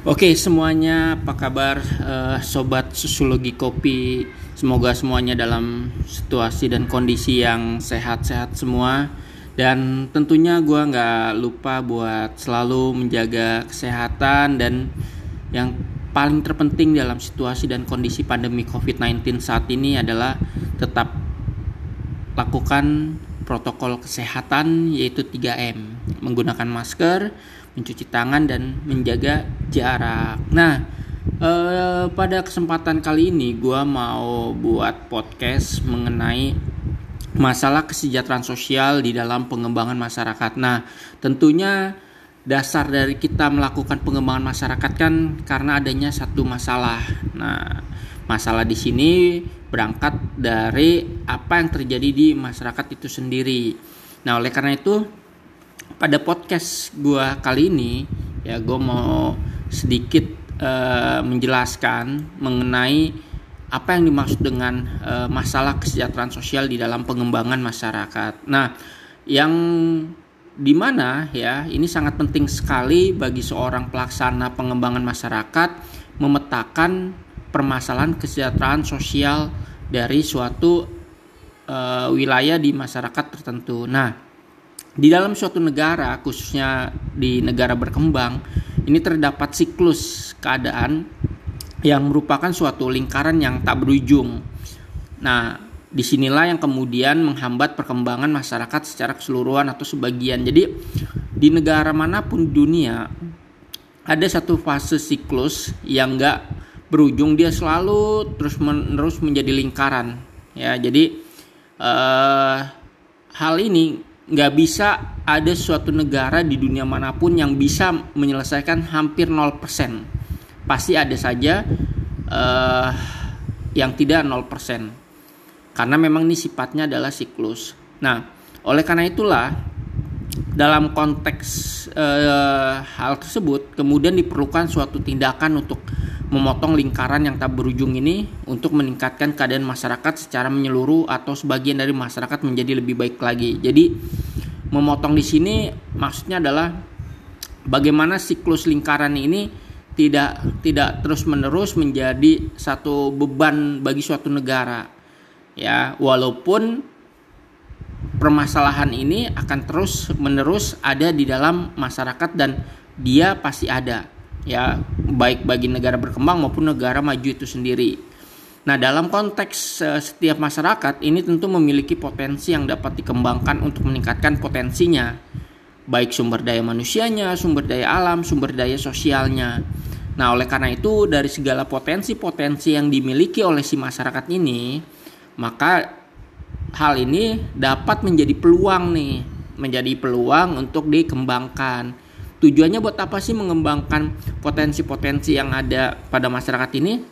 Oke semuanya apa kabar? Uh, sobat sosiologi kopi semoga semuanya dalam situasi dan kondisi yang sehat-sehat semua. Dan tentunya gue nggak lupa buat selalu menjaga kesehatan dan yang paling terpenting dalam situasi dan kondisi pandemi COVID-19 saat ini adalah tetap lakukan protokol kesehatan yaitu 3M menggunakan masker mencuci tangan dan menjaga jarak. Nah, eh, pada kesempatan kali ini gue mau buat podcast mengenai masalah kesejahteraan sosial di dalam pengembangan masyarakat. Nah, tentunya dasar dari kita melakukan pengembangan masyarakat kan karena adanya satu masalah. Nah, masalah di sini berangkat dari apa yang terjadi di masyarakat itu sendiri. Nah, oleh karena itu pada podcast gue kali ini ya gue mau sedikit uh, menjelaskan mengenai apa yang dimaksud dengan uh, masalah kesejahteraan sosial di dalam pengembangan masyarakat. Nah, yang di mana ya ini sangat penting sekali bagi seorang pelaksana pengembangan masyarakat memetakan permasalahan kesejahteraan sosial dari suatu uh, wilayah di masyarakat tertentu. Nah, di dalam suatu negara, khususnya di negara berkembang, ini terdapat siklus keadaan yang merupakan suatu lingkaran yang tak berujung. Nah, di sinilah yang kemudian menghambat perkembangan masyarakat secara keseluruhan atau sebagian. Jadi, di negara mana pun dunia ada satu fase siklus yang enggak berujung, dia selalu terus menerus menjadi lingkaran. Ya, jadi uh, hal ini nggak bisa ada suatu negara di dunia mana pun yang bisa menyelesaikan hampir 0%. Pasti ada saja uh, yang tidak 0%. Karena memang ini sifatnya adalah siklus. Nah, oleh karena itulah dalam konteks uh, hal tersebut kemudian diperlukan suatu tindakan untuk memotong lingkaran yang tak berujung ini untuk meningkatkan keadaan masyarakat secara menyeluruh atau sebagian dari masyarakat menjadi lebih baik lagi. Jadi memotong di sini maksudnya adalah bagaimana siklus lingkaran ini tidak tidak terus-menerus menjadi satu beban bagi suatu negara. Ya, walaupun permasalahan ini akan terus-menerus ada di dalam masyarakat dan dia pasti ada ya baik bagi negara berkembang maupun negara maju itu sendiri. Nah, dalam konteks uh, setiap masyarakat ini tentu memiliki potensi yang dapat dikembangkan untuk meningkatkan potensinya, baik sumber daya manusianya, sumber daya alam, sumber daya sosialnya. Nah, oleh karena itu dari segala potensi-potensi yang dimiliki oleh si masyarakat ini, maka hal ini dapat menjadi peluang nih, menjadi peluang untuk dikembangkan tujuannya buat apa sih mengembangkan potensi-potensi yang ada pada masyarakat ini?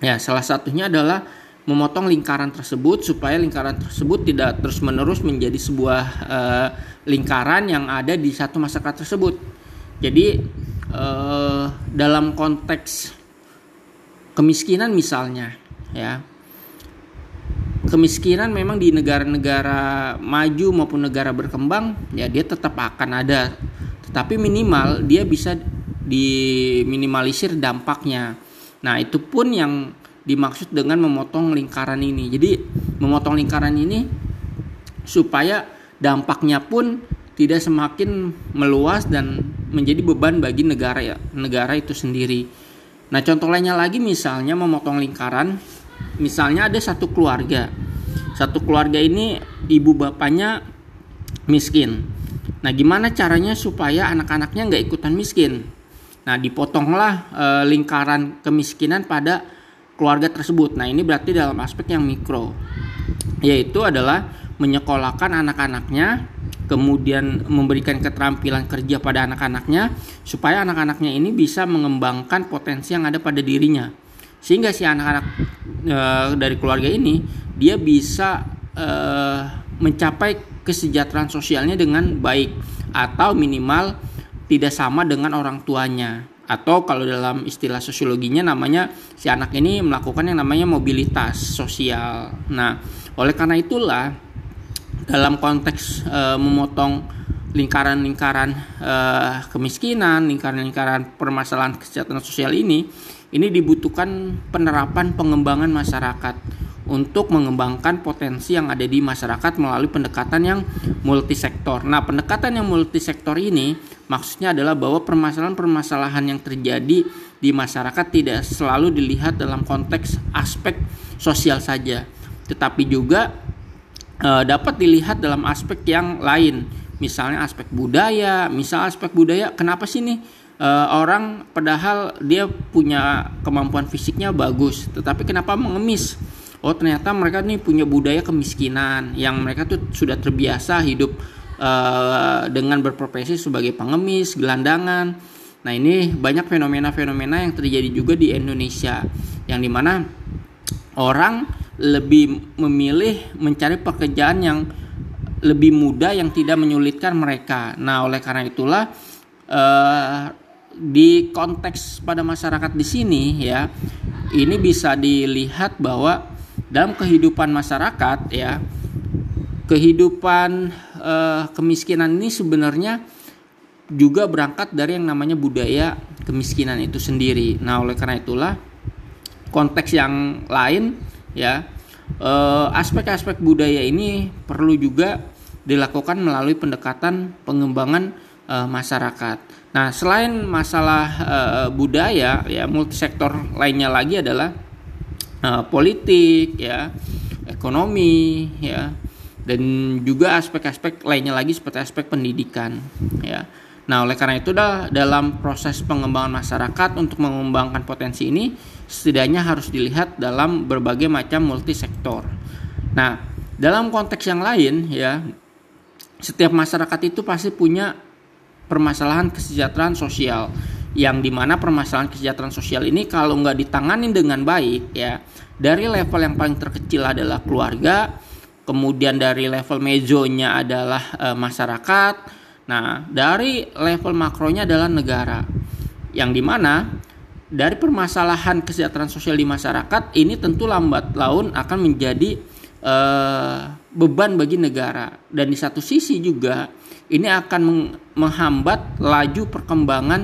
Ya, salah satunya adalah memotong lingkaran tersebut supaya lingkaran tersebut tidak terus-menerus menjadi sebuah uh, lingkaran yang ada di satu masyarakat tersebut. Jadi uh, dalam konteks kemiskinan misalnya, ya kemiskinan memang di negara-negara maju maupun negara berkembang ya dia tetap akan ada tapi minimal dia bisa diminimalisir dampaknya. Nah, itu pun yang dimaksud dengan memotong lingkaran ini. Jadi, memotong lingkaran ini supaya dampaknya pun tidak semakin meluas dan menjadi beban bagi negara ya, negara itu sendiri. Nah, contoh lainnya lagi misalnya memotong lingkaran, misalnya ada satu keluarga. Satu keluarga ini ibu bapaknya miskin. Nah, gimana caranya supaya anak-anaknya nggak ikutan miskin? Nah, dipotonglah e, lingkaran kemiskinan pada keluarga tersebut. Nah, ini berarti dalam aspek yang mikro, yaitu adalah menyekolahkan anak-anaknya, kemudian memberikan keterampilan kerja pada anak-anaknya, supaya anak-anaknya ini bisa mengembangkan potensi yang ada pada dirinya, sehingga si anak-anak e, dari keluarga ini dia bisa e, mencapai kesejahteraan sosialnya dengan baik atau minimal tidak sama dengan orang tuanya atau kalau dalam istilah sosiologinya namanya si anak ini melakukan yang namanya mobilitas sosial. Nah, oleh karena itulah dalam konteks e, memotong lingkaran-lingkaran uh, kemiskinan, lingkaran-lingkaran permasalahan kesejahteraan sosial ini, ini dibutuhkan penerapan pengembangan masyarakat untuk mengembangkan potensi yang ada di masyarakat melalui pendekatan yang multisektor. Nah, pendekatan yang multisektor ini maksudnya adalah bahwa permasalahan-permasalahan yang terjadi di masyarakat tidak selalu dilihat dalam konteks aspek sosial saja, tetapi juga e, dapat dilihat dalam aspek yang lain misalnya aspek budaya misal aspek budaya kenapa sih nih uh, orang padahal dia punya kemampuan fisiknya bagus tetapi kenapa mengemis oh ternyata mereka nih punya budaya kemiskinan yang mereka tuh sudah terbiasa hidup uh, dengan berprofesi sebagai pengemis gelandangan nah ini banyak fenomena-fenomena yang terjadi juga di Indonesia yang di mana orang lebih memilih mencari pekerjaan yang lebih mudah yang tidak menyulitkan mereka. Nah, oleh karena itulah uh, di konteks pada masyarakat di sini ya, ini bisa dilihat bahwa dalam kehidupan masyarakat ya, kehidupan uh, kemiskinan ini sebenarnya juga berangkat dari yang namanya budaya kemiskinan itu sendiri. Nah, oleh karena itulah konteks yang lain ya eh, aspek-aspek budaya ini perlu juga dilakukan melalui pendekatan pengembangan e, masyarakat. Nah, selain masalah e, budaya, ya multisektor lainnya lagi adalah e, politik, ya, ekonomi, ya, dan juga aspek-aspek lainnya lagi seperti aspek pendidikan, ya. Nah, oleh karena itu dalam proses pengembangan masyarakat untuk mengembangkan potensi ini setidaknya harus dilihat dalam berbagai macam multisektor. Nah, dalam konteks yang lain ya setiap masyarakat itu pasti punya permasalahan kesejahteraan sosial yang di mana permasalahan kesejahteraan sosial ini kalau nggak ditangani dengan baik ya dari level yang paling terkecil adalah keluarga kemudian dari level mezonya adalah e, masyarakat. Nah dari level makronya adalah negara yang di mana dari permasalahan kesejahteraan sosial di masyarakat ini tentu lambat laun akan menjadi uh, beban bagi negara. Dan di satu sisi juga ini akan menghambat laju perkembangan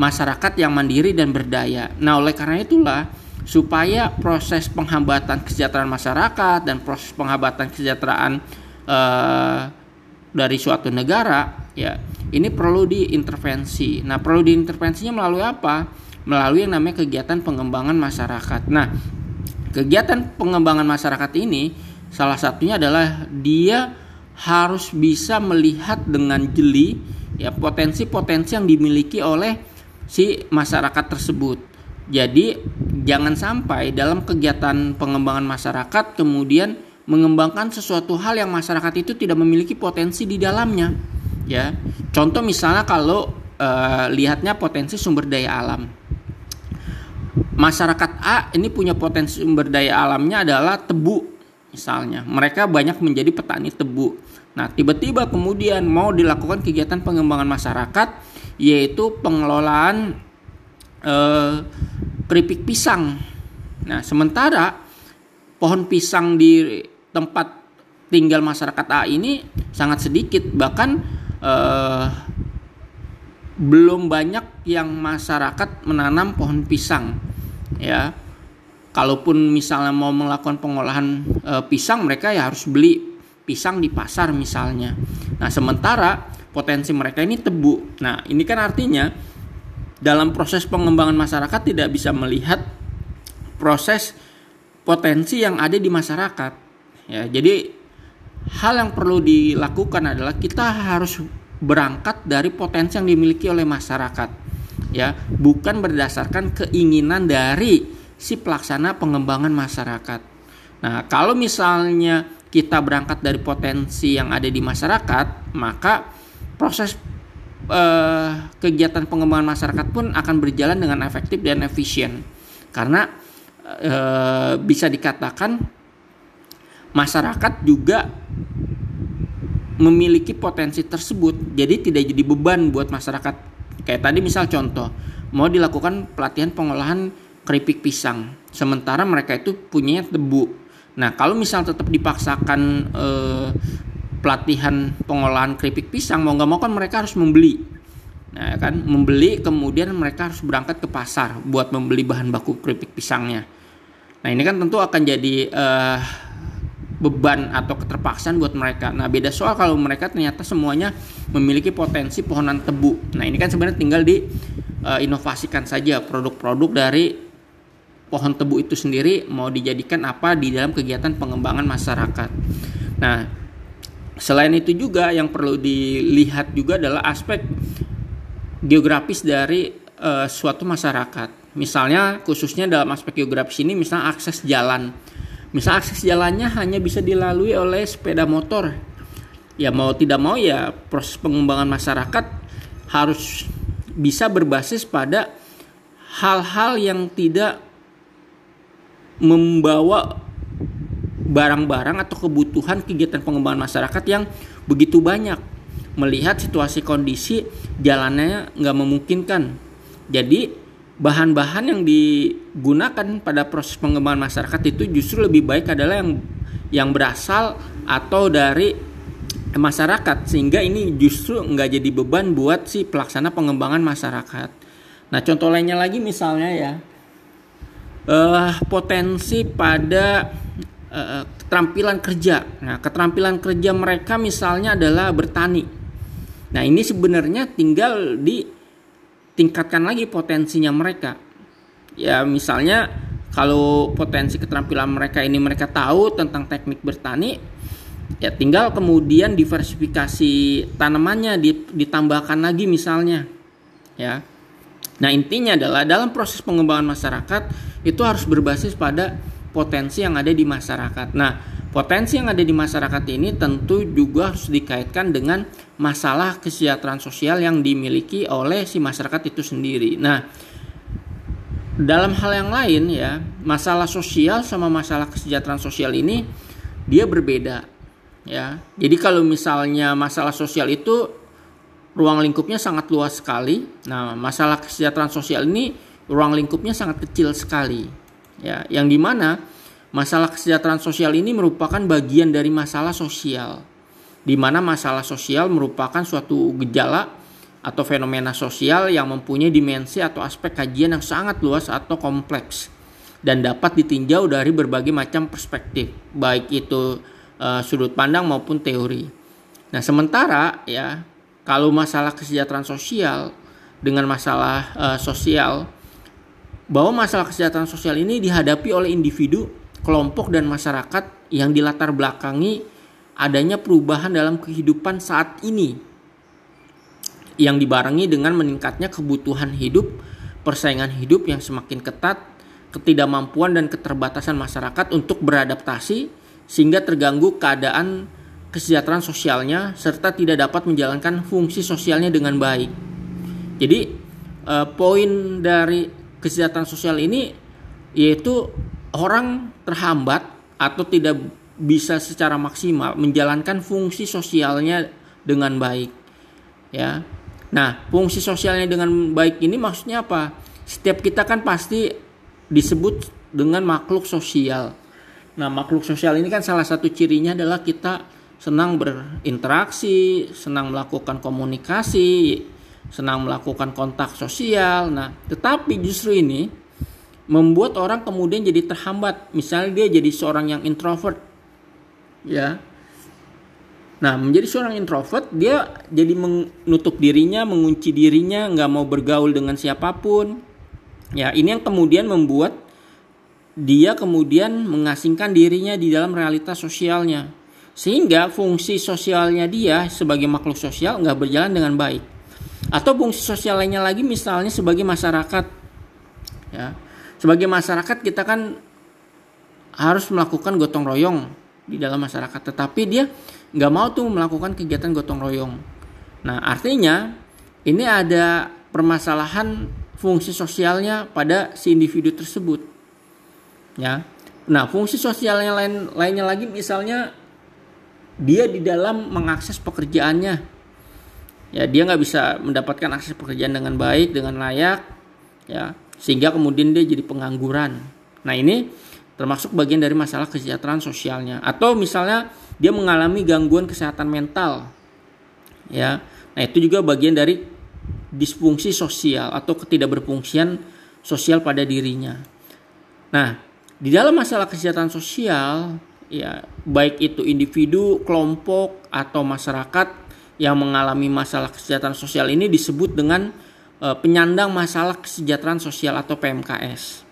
masyarakat yang mandiri dan berdaya. Nah, oleh karena itulah supaya proses penghambatan kesejahteraan masyarakat dan proses penghambatan kesejahteraan uh, dari suatu negara ya ini perlu diintervensi. Nah, perlu diintervensinya melalui apa? Melalui yang namanya kegiatan pengembangan masyarakat. Nah, Kegiatan pengembangan masyarakat ini salah satunya adalah dia harus bisa melihat dengan jeli ya potensi-potensi yang dimiliki oleh si masyarakat tersebut. Jadi jangan sampai dalam kegiatan pengembangan masyarakat kemudian mengembangkan sesuatu hal yang masyarakat itu tidak memiliki potensi di dalamnya. Ya, contoh misalnya kalau uh, lihatnya potensi sumber daya alam masyarakat A ini punya potensi sumber daya alamnya adalah tebu misalnya mereka banyak menjadi petani tebu nah tiba-tiba kemudian mau dilakukan kegiatan pengembangan masyarakat yaitu pengelolaan eh, keripik pisang. Nah sementara pohon pisang di tempat tinggal masyarakat A ini sangat sedikit. Bahkan eh, belum banyak yang masyarakat menanam pohon pisang ya. Kalaupun misalnya mau melakukan pengolahan e, pisang mereka ya harus beli pisang di pasar misalnya. Nah sementara potensi mereka ini tebu. Nah ini kan artinya dalam proses pengembangan masyarakat tidak bisa melihat proses potensi yang ada di masyarakat. Ya jadi hal yang perlu dilakukan adalah kita harus berangkat dari potensi yang dimiliki oleh masyarakat. Ya bukan berdasarkan keinginan dari si pelaksana pengembangan masyarakat. Nah, kalau misalnya kita berangkat dari potensi yang ada di masyarakat, maka proses eh, kegiatan pengembangan masyarakat pun akan berjalan dengan efektif dan efisien. Karena eh, bisa dikatakan masyarakat juga memiliki potensi tersebut, jadi tidak jadi beban buat masyarakat Kayak tadi misal contoh, mau dilakukan pelatihan pengolahan keripik pisang, sementara mereka itu punya tebu. Nah, kalau misal tetap dipaksakan eh, pelatihan pengolahan keripik pisang mau nggak mau kan mereka harus membeli nah kan membeli kemudian mereka harus berangkat ke pasar buat membeli bahan baku keripik pisangnya nah ini kan tentu akan jadi uh, beban atau keterpaksaan buat mereka. Nah, beda soal kalau mereka ternyata semuanya memiliki potensi pohonan tebu. Nah, ini kan sebenarnya tinggal di uh, inovasikan saja produk-produk dari pohon tebu itu sendiri mau dijadikan apa di dalam kegiatan pengembangan masyarakat. Nah, selain itu juga yang perlu dilihat juga adalah aspek geografis dari uh, suatu masyarakat. Misalnya khususnya dalam aspek geografis ini misalnya akses jalan Misal akses jalannya hanya bisa dilalui oleh sepeda motor. Ya mau tidak mau ya proses pengembangan masyarakat harus bisa berbasis pada hal-hal yang tidak membawa barang-barang atau kebutuhan kegiatan pengembangan masyarakat yang begitu banyak. Melihat situasi kondisi jalannya nggak memungkinkan. Jadi bahan-bahan yang digunakan pada proses pengembangan masyarakat itu justru lebih baik adalah yang yang berasal atau dari masyarakat. Sehingga ini justru nggak jadi beban buat si pelaksana pengembangan masyarakat. Nah contoh lainnya lagi misalnya ya. Uh, potensi pada uh, keterampilan kerja. Nah keterampilan kerja mereka misalnya adalah bertani. Nah ini sebenarnya tinggal di tingkatkan lagi potensinya mereka. Ya misalnya kalau potensi keterampilan mereka ini mereka tahu tentang teknik bertani, ya tinggal kemudian diversifikasi tanamannya ditambahkan lagi misalnya. Ya. Nah, intinya adalah dalam proses pengembangan masyarakat itu harus berbasis pada potensi yang ada di masyarakat. Nah, Potensi yang ada di masyarakat ini tentu juga harus dikaitkan dengan masalah kesejahteraan sosial yang dimiliki oleh si masyarakat itu sendiri. Nah, dalam hal yang lain ya, masalah sosial sama masalah kesejahteraan sosial ini dia berbeda ya. Jadi kalau misalnya masalah sosial itu ruang lingkupnya sangat luas sekali. Nah, masalah kesejahteraan sosial ini ruang lingkupnya sangat kecil sekali. Ya, yang di mana Masalah kesejahteraan sosial ini merupakan bagian dari masalah sosial, di mana masalah sosial merupakan suatu gejala atau fenomena sosial yang mempunyai dimensi atau aspek kajian yang sangat luas atau kompleks dan dapat ditinjau dari berbagai macam perspektif, baik itu uh, sudut pandang maupun teori. Nah, sementara ya, kalau masalah kesejahteraan sosial dengan masalah uh, sosial bahwa masalah kesejahteraan sosial ini dihadapi oleh individu kelompok dan masyarakat yang dilatar belakangi adanya perubahan dalam kehidupan saat ini yang dibarengi dengan meningkatnya kebutuhan hidup, persaingan hidup yang semakin ketat, ketidakmampuan dan keterbatasan masyarakat untuk beradaptasi sehingga terganggu keadaan kesejahteraan sosialnya serta tidak dapat menjalankan fungsi sosialnya dengan baik. Jadi eh, poin dari kesejahteraan sosial ini yaitu orang terhambat atau tidak bisa secara maksimal menjalankan fungsi sosialnya dengan baik ya. Nah fungsi sosialnya dengan baik ini maksudnya apa? Setiap kita kan pasti disebut dengan makhluk sosial. Nah makhluk sosial ini kan salah satu cirinya adalah kita senang berinteraksi senang melakukan komunikasi senang melakukan kontak sosial nah tetapi justru ini membuat orang kemudian jadi terhambat. Misalnya dia jadi seorang yang introvert, ya. Nah, menjadi seorang introvert, dia jadi menutup dirinya, mengunci dirinya, nggak mau bergaul dengan siapa pun. Ya, ini yang kemudian membuat dia kemudian mengasingkan dirinya di dalam realitas sosialnya. Sehingga fungsi sosialnya dia sebagai makhluk sosial nggak berjalan dengan baik. Atau fungsi sosial lainnya lagi misalnya sebagai masyarakat. Ya, sebagai masyarakat kita kan harus melakukan gotong royong di dalam masyarakat. Tetapi dia nggak mau tuh melakukan kegiatan gotong royong. Nah artinya ini ada permasalahan fungsi sosialnya pada si individu tersebut. Ya. Nah fungsi sosialnya lain lainnya lagi misalnya dia di dalam mengakses pekerjaannya ya dia nggak bisa mendapatkan akses pekerjaan dengan baik dengan layak ya sehingga kemudian dia jadi pengangguran. Nah ini termasuk bagian dari masalah kesejahteraan sosialnya. Atau misalnya dia mengalami gangguan kesehatan mental ya nah itu juga bagian dari disfungsi sosial atau ketidakberfungsian sosial pada dirinya nah di dalam masalah kesehatan sosial ya baik itu individu kelompok atau masyarakat yang mengalami masalah kesehatan sosial ini disebut dengan uh, penyandang masalah kesejahteraan sosial atau PMKS.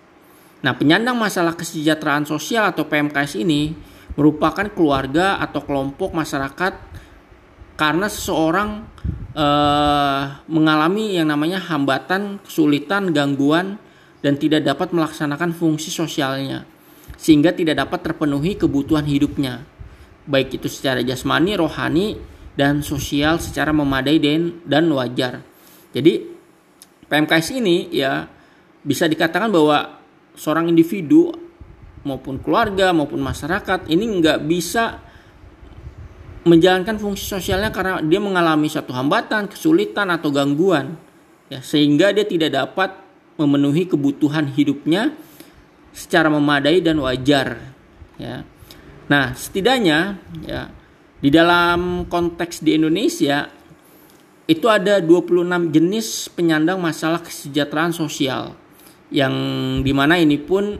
Nah, penyandang masalah kesejahteraan sosial atau PMKS ini merupakan keluarga atau kelompok masyarakat karena seseorang uh, mengalami yang namanya hambatan, kesulitan, gangguan dan tidak dapat melaksanakan fungsi sosialnya sehingga tidak dapat terpenuhi kebutuhan hidupnya baik itu secara jasmani, rohani dan sosial secara memadai dan, dan wajar. Jadi PMKS ini ya bisa dikatakan bahwa seorang individu maupun keluarga maupun masyarakat ini nggak bisa menjalankan fungsi sosialnya karena dia mengalami satu hambatan, kesulitan atau gangguan ya sehingga dia tidak dapat memenuhi kebutuhan hidupnya secara memadai dan wajar ya. Nah, setidaknya ya di dalam konteks di Indonesia itu ada 26 jenis penyandang masalah kesejahteraan sosial yang di mana ini pun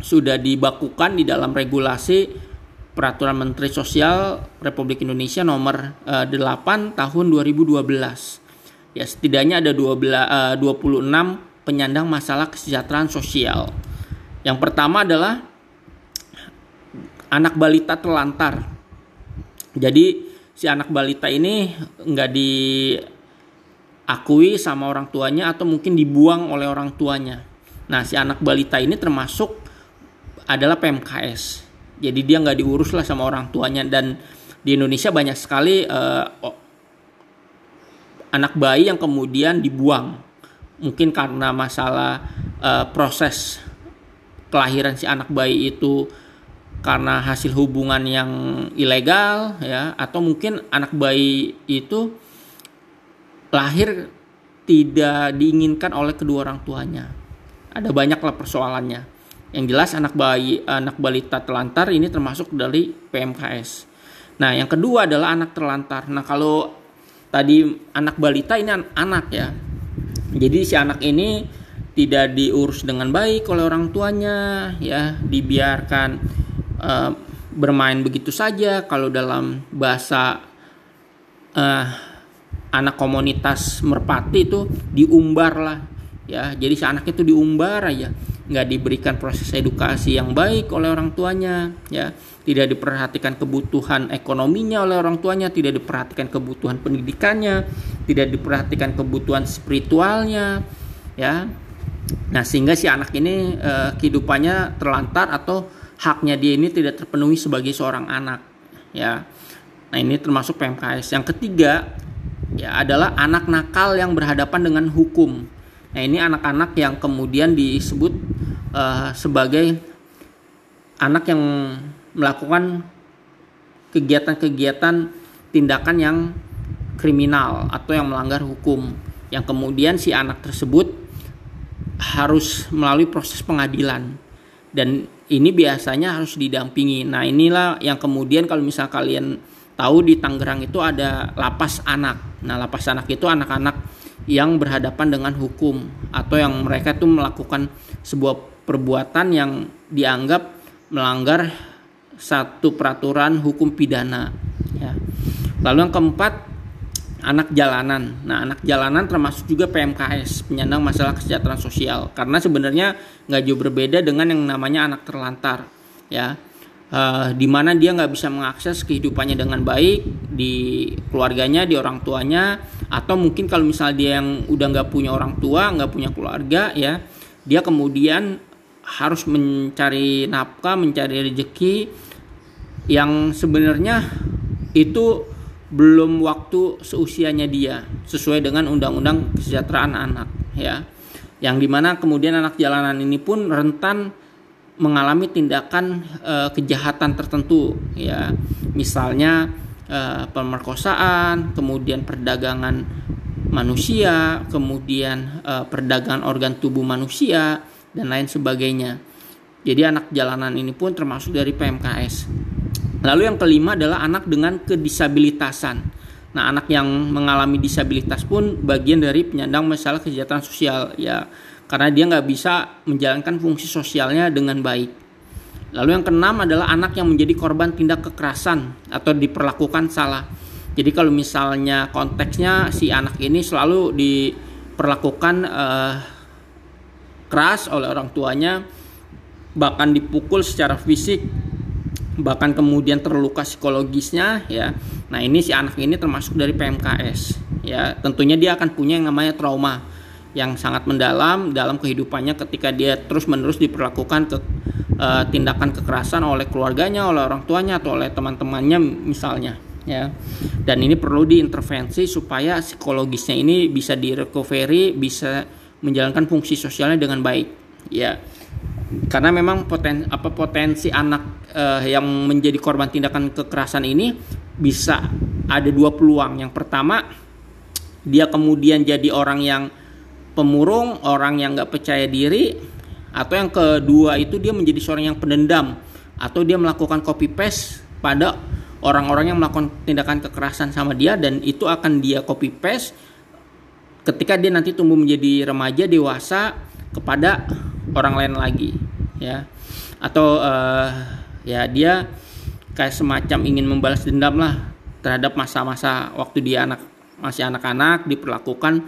sudah dibakukan di dalam regulasi Peraturan Menteri Sosial Republik Indonesia nomor uh, eh, 8 tahun 2012. Ya, setidaknya ada 12, uh, 26 penyandang masalah kesejahteraan sosial. Yang pertama adalah anak balita terlantar jadi si anak balita ini nggak diakui sama orang tuanya atau mungkin dibuang oleh orang tuanya. Nah si anak balita ini termasuk adalah PMKS. Jadi dia nggak diurus lah sama orang tuanya dan di Indonesia banyak sekali uh, anak bayi yang kemudian dibuang. Mungkin karena masalah uh, proses kelahiran si anak bayi itu karena hasil hubungan yang ilegal ya atau mungkin anak bayi itu lahir tidak diinginkan oleh kedua orang tuanya. Ada banyaklah persoalannya. Yang jelas anak bayi anak balita telantar ini termasuk dari PMKS. Nah, yang kedua adalah anak terlantar. Nah, kalau tadi anak balita ini anak ya. Jadi si anak ini tidak diurus dengan baik oleh orang tuanya ya, dibiarkan uh, bermain begitu saja. Kalau dalam bahasa uh, anak komunitas merpati itu diumbar lah ya. Jadi si anak itu diumbar aja. Nggak diberikan proses edukasi yang baik oleh orang tuanya ya. Tidak diperhatikan kebutuhan ekonominya oleh orang tuanya tidak diperhatikan kebutuhan pendidikannya tidak diperhatikan kebutuhan spiritualnya ya. Nah sehingga si anak ini eh, kehidupannya terlantar atau haknya dia ini tidak terpenuhi sebagai seorang anak ya. Nah ini termasuk PMKS yang ketiga ya adalah anak nakal yang berhadapan dengan hukum. Nah ini anak-anak yang kemudian disebut uh, sebagai anak yang melakukan kegiatan-kegiatan tindakan yang kriminal atau yang melanggar hukum. Yang kemudian si anak tersebut harus melalui proses pengadilan. Dan ini biasanya harus didampingi. Nah, inilah yang kemudian kalau misal kalian tahu di Tangerang itu ada lapas anak. Nah, lapas anak itu anak-anak yang berhadapan dengan hukum atau yang mereka itu melakukan sebuah perbuatan yang dianggap melanggar satu peraturan hukum pidana ya. Lalu yang keempat anak jalanan. Nah, anak jalanan termasuk juga PMKS, penyandang masalah kesejahteraan sosial. Karena sebenarnya nggak jauh berbeda dengan yang namanya anak terlantar, ya. Uh, di mana dia nggak bisa mengakses kehidupannya dengan baik di keluarganya, di orang tuanya, atau mungkin kalau misalnya dia yang udah nggak punya orang tua, nggak punya keluarga, ya, dia kemudian harus mencari nafkah, mencari rezeki yang sebenarnya itu belum waktu seusianya dia sesuai dengan undang-undang kesejahteraan anak ya. Yang di mana kemudian anak jalanan ini pun rentan mengalami tindakan e, kejahatan tertentu ya. Misalnya e, pemerkosaan kemudian perdagangan manusia kemudian e, perdagangan organ tubuh manusia dan lain sebagainya. Jadi anak jalanan ini pun termasuk dari PMKS Lalu yang kelima adalah anak dengan kedisabilitasan. Nah, anak yang mengalami disabilitas pun bagian dari penyandang masalah kesejahteraan sosial ya karena dia nggak bisa menjalankan fungsi sosialnya dengan baik. Lalu yang keenam adalah anak yang menjadi korban tindak kekerasan atau diperlakukan salah. Jadi kalau misalnya konteksnya si anak ini selalu diperlakukan uh, keras oleh orang tuanya, bahkan dipukul secara fisik, bahkan kemudian terluka psikologisnya ya. Nah, ini si anak ini termasuk dari PMKS ya. Tentunya dia akan punya yang namanya trauma yang sangat mendalam dalam kehidupannya ketika dia terus-menerus diperlakukan ke uh, tindakan kekerasan oleh keluarganya, oleh orang tuanya atau oleh teman-temannya misalnya ya dan ini perlu diintervensi supaya psikologisnya ini bisa direcovery bisa menjalankan fungsi sosialnya dengan baik ya karena memang poten apa potensi anak eh, yang menjadi korban tindakan kekerasan ini bisa ada dua peluang. Yang pertama dia kemudian jadi orang yang pemurung orang yang nggak percaya diri atau yang kedua itu dia menjadi seorang yang pendendam atau dia melakukan copy paste pada orang-orang yang melakukan tindakan kekerasan sama dia dan itu akan dia copy paste ketika dia nanti tumbuh menjadi remaja dewasa kepada orang lain lagi ya atau uh, ya dia kayak semacam ingin membalas dendam lah terhadap masa-masa waktu dia anak masih anak-anak diperlakukan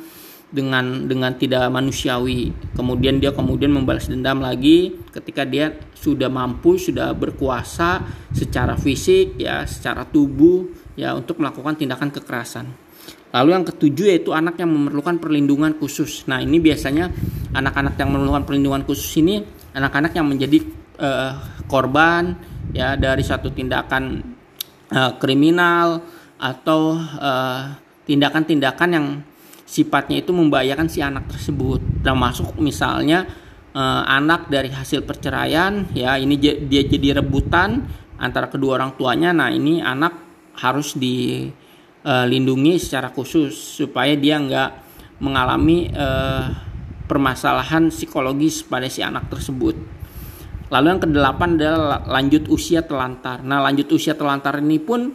dengan dengan tidak manusiawi. Kemudian dia kemudian membalas dendam lagi ketika dia sudah mampu, sudah berkuasa secara fisik ya, secara tubuh ya untuk melakukan tindakan kekerasan. Lalu yang ketujuh yaitu anak yang memerlukan perlindungan khusus. Nah, ini biasanya anak-anak yang memerlukan perlindungan khusus ini anak-anak yang menjadi uh, korban ya dari satu tindakan uh, kriminal atau tindakan-tindakan uh, tindakan -tindakan yang sifatnya itu membahayakan si anak tersebut termasuk misalnya eh, anak dari hasil perceraian ya ini dia jadi rebutan antara kedua orang tuanya nah ini anak harus dilindungi eh, secara khusus supaya dia nggak mengalami eh, permasalahan psikologis pada si anak tersebut. Lalu yang kedelapan adalah lanjut usia telantar nah lanjut usia telantar ini pun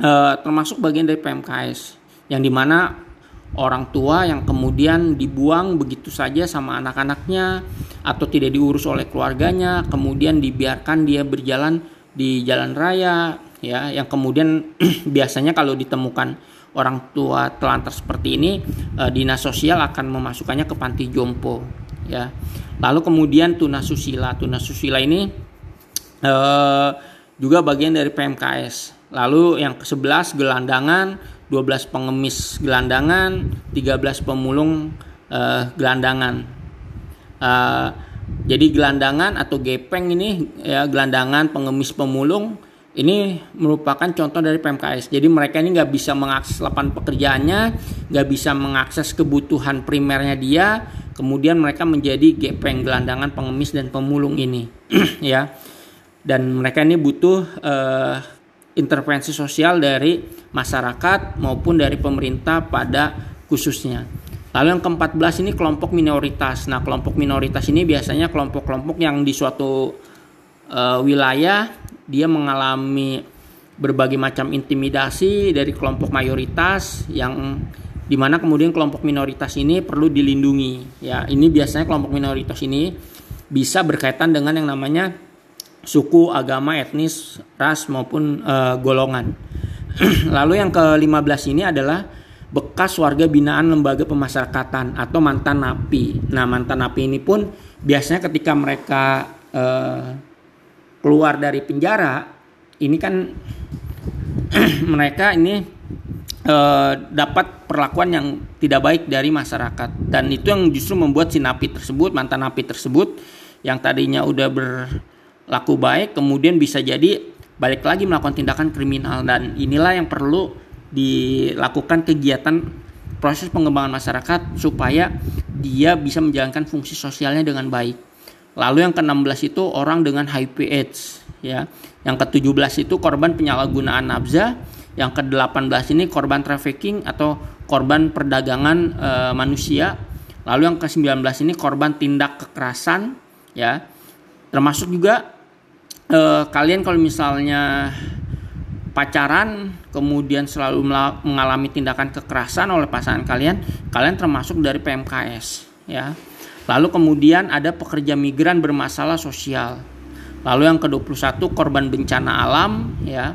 eh, termasuk bagian dari PMKS yang di mana orang tua yang kemudian dibuang begitu saja sama anak-anaknya atau tidak diurus oleh keluarganya, kemudian dibiarkan dia berjalan di jalan raya ya yang kemudian biasanya kalau ditemukan orang tua telantar seperti ini eh, dinas sosial akan memasukkannya ke panti jompo ya. Lalu kemudian tunasusila. Tunasusila ini eh, juga bagian dari PMKS. Lalu yang ke-11 gelandangan 12 pengemis gelandangan, 13 pemulung uh, gelandangan. Uh, jadi gelandangan atau gepeng ini ya gelandangan, pengemis, pemulung ini merupakan contoh dari PMKS. Jadi mereka ini nggak bisa mengakses lapangan pekerjaannya, nggak bisa mengakses kebutuhan primernya dia. Kemudian mereka menjadi gepeng, gelandangan, pengemis dan pemulung ini, ya. Dan mereka ini butuh uh, intervensi sosial dari masyarakat maupun dari pemerintah pada khususnya. Lalu yang ke-14 ini kelompok minoritas. Nah, kelompok minoritas ini biasanya kelompok-kelompok yang di suatu uh, wilayah dia mengalami berbagai macam intimidasi dari kelompok mayoritas yang di mana kemudian kelompok minoritas ini perlu dilindungi. Ya, ini biasanya kelompok minoritas ini bisa berkaitan dengan yang namanya suku, agama, etnis, ras maupun uh, golongan. Lalu yang ke-15 ini adalah bekas warga binaan lembaga pemasyarakatan atau mantan napi. Nah, mantan napi ini pun biasanya ketika mereka uh, keluar dari penjara, ini kan mereka ini uh, dapat perlakuan yang tidak baik dari masyarakat dan itu yang justru membuat si napi tersebut, mantan napi tersebut yang tadinya udah ber laku baik kemudian bisa jadi balik lagi melakukan tindakan kriminal dan inilah yang perlu dilakukan kegiatan proses pengembangan masyarakat supaya dia bisa menjalankan fungsi sosialnya dengan baik. Lalu yang ke-16 itu orang dengan HIV AIDS ya. Yang ke-17 itu korban penyalahgunaan nafza, yang ke-18 ini korban trafficking atau korban perdagangan e, manusia. Lalu yang ke-19 ini korban tindak kekerasan ya termasuk juga uh, kalian kalau misalnya pacaran kemudian selalu mengalami tindakan kekerasan oleh pasangan kalian, kalian termasuk dari PMKS ya. Lalu kemudian ada pekerja migran bermasalah sosial. Lalu yang ke-21 korban bencana alam ya.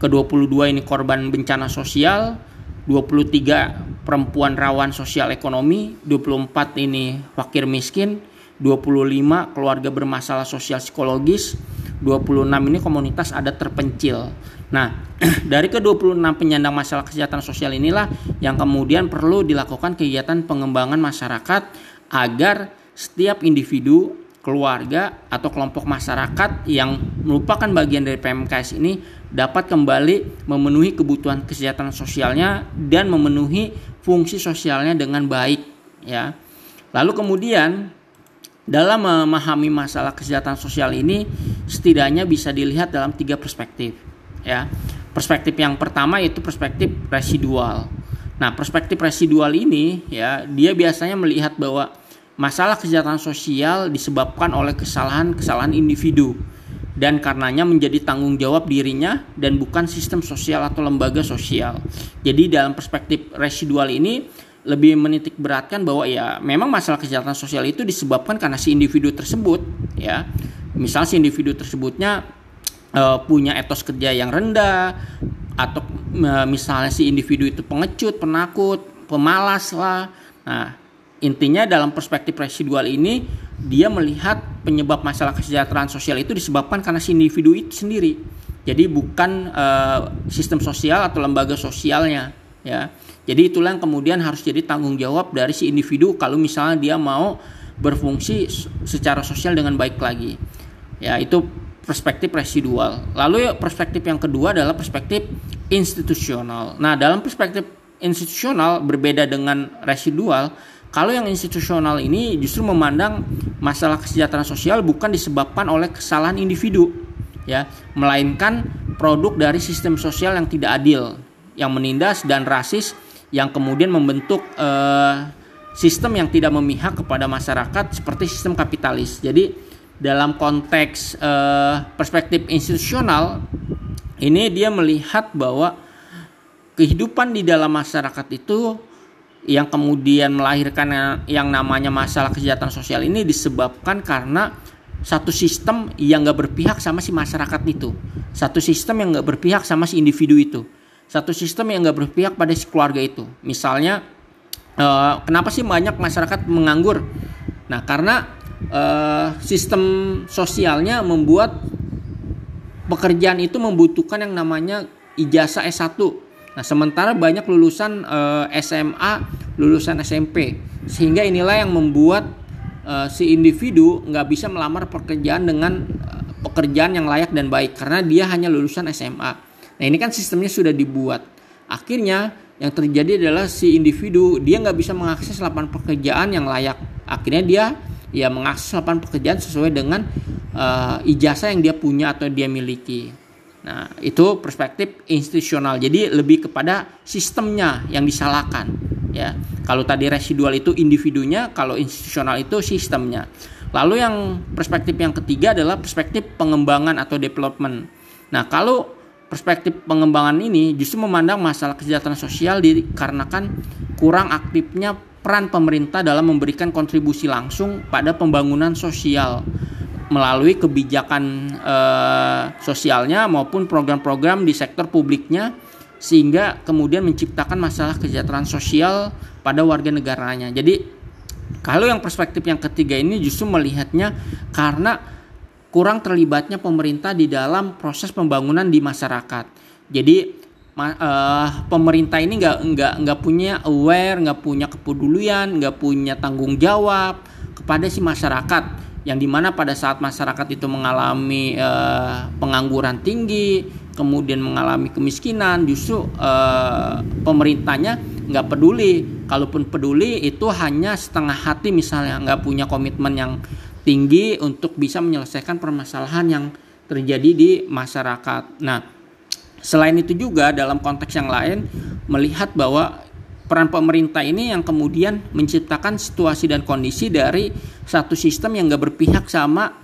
Ke-22 ini korban bencana sosial, 23 perempuan rawan sosial ekonomi, 24 ini fakir miskin, 25 keluarga bermasalah sosial psikologis, 26 ini komunitas adat terpencil. Nah, dari ke-26 penyandang masalah kesejahteraan sosial inilah yang kemudian perlu dilakukan kegiatan pengembangan masyarakat agar setiap individu, keluarga atau kelompok masyarakat yang merupakan bagian dari PMKS ini dapat kembali memenuhi kebutuhan kesejahteraan sosialnya dan memenuhi fungsi sosialnya dengan baik ya. Lalu kemudian dalam memahami masalah kesejahteraan sosial ini setidaknya bisa dilihat dalam tiga perspektif ya perspektif yang pertama yaitu perspektif residual nah perspektif residual ini ya dia biasanya melihat bahwa masalah kesejahteraan sosial disebabkan oleh kesalahan-kesalahan individu dan karenanya menjadi tanggung jawab dirinya dan bukan sistem sosial atau lembaga sosial. Jadi dalam perspektif residual ini lebih menitik beratkan bahwa ya memang masalah kesejahteraan sosial itu disebabkan karena si individu tersebut ya misal si individu tersebutnya uh, punya etos kerja yang rendah atau misalnya si individu itu pengecut penakut pemalas lah nah intinya dalam perspektif residual ini dia melihat penyebab masalah kesejahteraan sosial itu disebabkan karena si individu itu sendiri jadi bukan uh, sistem sosial atau lembaga sosialnya ya jadi itulah yang kemudian harus jadi tanggung jawab dari si individu kalau misalnya dia mau berfungsi secara sosial dengan baik lagi. Ya, itu perspektif residual. Lalu perspektif yang kedua adalah perspektif institusional. Nah, dalam perspektif institusional berbeda dengan residual. Kalau yang institusional ini justru memandang masalah kesejahteraan sosial bukan disebabkan oleh kesalahan individu, ya, melainkan produk dari sistem sosial yang tidak adil, yang menindas dan rasis yang kemudian membentuk uh, sistem yang tidak memihak kepada masyarakat seperti sistem kapitalis. Jadi dalam konteks uh, perspektif institusional ini dia melihat bahwa kehidupan di dalam masyarakat itu yang kemudian melahirkan yang namanya masalah kesejahteraan sosial ini disebabkan karena satu sistem yang gak berpihak sama si masyarakat itu, satu sistem yang gak berpihak sama si individu itu satu sistem yang nggak berpihak pada si keluarga itu. Misalnya, uh, kenapa sih banyak masyarakat menganggur? Nah, karena uh, sistem sosialnya membuat pekerjaan itu membutuhkan yang namanya ijazah S1. Nah, sementara banyak lulusan uh, eh, SMA, lulusan SMP, sehingga inilah yang membuat uh, si individu nggak bisa melamar pekerjaan dengan uh, pekerjaan yang layak dan baik karena dia hanya lulusan SMA. Nah ini kan sistemnya sudah dibuat. Akhirnya yang terjadi adalah si individu dia nggak bisa mengakses lapangan pekerjaan yang layak. Akhirnya dia ya mengakses lapangan pekerjaan sesuai dengan uh, ijazah yang dia punya atau dia miliki. Nah itu perspektif institusional. Jadi lebih kepada sistemnya yang disalahkan. Ya kalau tadi residual itu individunya, kalau institusional itu sistemnya. Lalu yang perspektif yang ketiga adalah perspektif pengembangan atau development. Nah kalau perspektif pengembangan ini justru memandang masalah kesejahteraan sosial dikarenakan kurang aktifnya peran pemerintah dalam memberikan kontribusi langsung pada pembangunan sosial melalui kebijakan eh, sosialnya maupun program-program di sektor publiknya sehingga kemudian menciptakan masalah kesejahteraan sosial pada warga negaranya. Jadi kalau yang perspektif yang ketiga ini justru melihatnya karena kurang terlibatnya pemerintah di dalam proses pembangunan di masyarakat. Jadi uh, pemerintah ini nggak nggak nggak punya aware, nggak punya kepedulian, nggak punya tanggung jawab kepada si masyarakat. Yang di mana pada saat masyarakat itu mengalami uh, pengangguran tinggi, kemudian mengalami kemiskinan, justru uh, pemerintahnya nggak peduli. Kalaupun peduli itu hanya setengah hati misalnya, nggak punya komitmen yang tinggi untuk bisa menyelesaikan permasalahan yang terjadi di masyarakat. Nah, selain itu juga dalam konteks yang lain melihat bahwa peran pemerintah ini yang kemudian menciptakan situasi dan kondisi dari satu sistem yang gak berpihak sama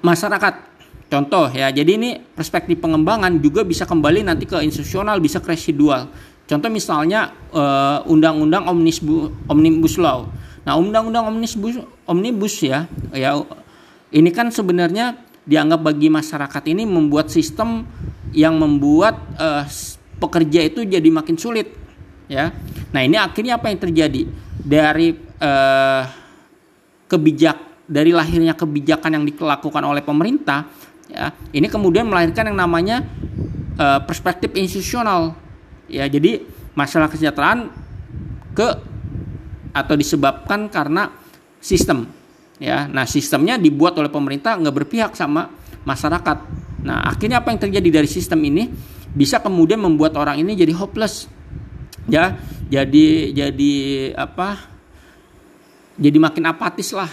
masyarakat Contoh ya, jadi ini perspektif pengembangan juga bisa kembali nanti ke institusional, bisa ke residual. Contoh misalnya uh, undang-undang omnibus omnibus law. Nah, undang-undang omnibus omnibus ya, ya ini kan sebenarnya dianggap bagi masyarakat ini membuat sistem yang membuat uh, pekerja itu jadi makin sulit ya. Nah, ini akhirnya apa yang terjadi? Dari uh, kebijak dari lahirnya kebijakan yang dilakukan oleh pemerintah ya ini kemudian melahirkan yang namanya uh, perspektif institusional ya jadi masalah kesejahteraan ke atau disebabkan karena sistem ya nah sistemnya dibuat oleh pemerintah nggak berpihak sama masyarakat. Nah akhirnya apa yang terjadi dari sistem ini? Bisa kemudian membuat orang ini jadi hopeless. Ya jadi jadi apa? Jadi makin apatis lah.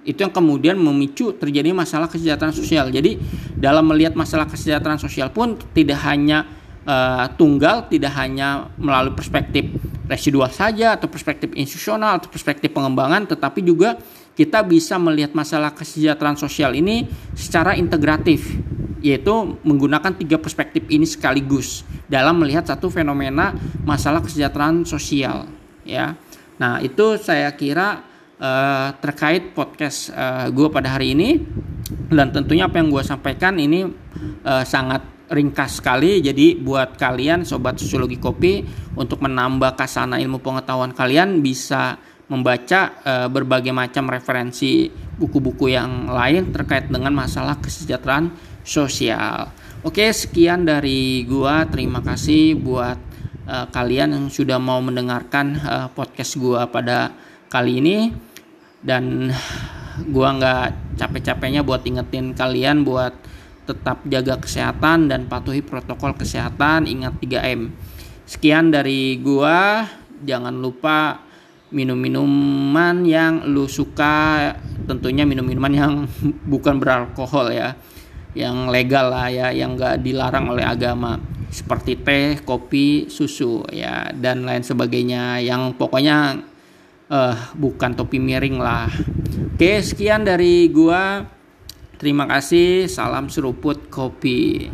Itu yang kemudian memicu terjadi masalah kesejahteraan sosial. Jadi dalam melihat masalah kesejahteraan sosial pun tidak hanya uh, tunggal, tidak hanya melalui perspektif residual saja atau perspektif institusional atau perspektif pengembangan, tetapi juga kita bisa melihat masalah kesejahteraan sosial ini secara integratif, yaitu menggunakan tiga perspektif ini sekaligus dalam melihat satu fenomena masalah kesejahteraan sosial. Ya, nah itu saya kira uh, terkait podcast uh, eh, gue pada hari ini dan tentunya apa yang gue sampaikan ini uh, sangat ringkas sekali jadi buat kalian sobat sosiologi kopi untuk menambah kasana ilmu pengetahuan kalian bisa membaca uh, berbagai macam referensi buku-buku yang lain terkait dengan masalah kesejahteraan sosial. Oke, sekian dari gua. Terima kasih buat uh, kalian yang sudah mau mendengarkan uh, podcast gua pada kali ini dan gua nggak capek-capeknya buat ingetin kalian buat tetap jaga kesehatan dan patuhi protokol kesehatan ingat 3M sekian dari gua jangan lupa minum minuman yang lu suka tentunya minum minuman yang bukan beralkohol ya yang legal lah ya yang nggak dilarang oleh agama seperti teh, kopi, susu ya dan lain sebagainya yang pokoknya uh, bukan topi miring lah. Oke, sekian dari gua. Terima kasih. Salam seruput kopi.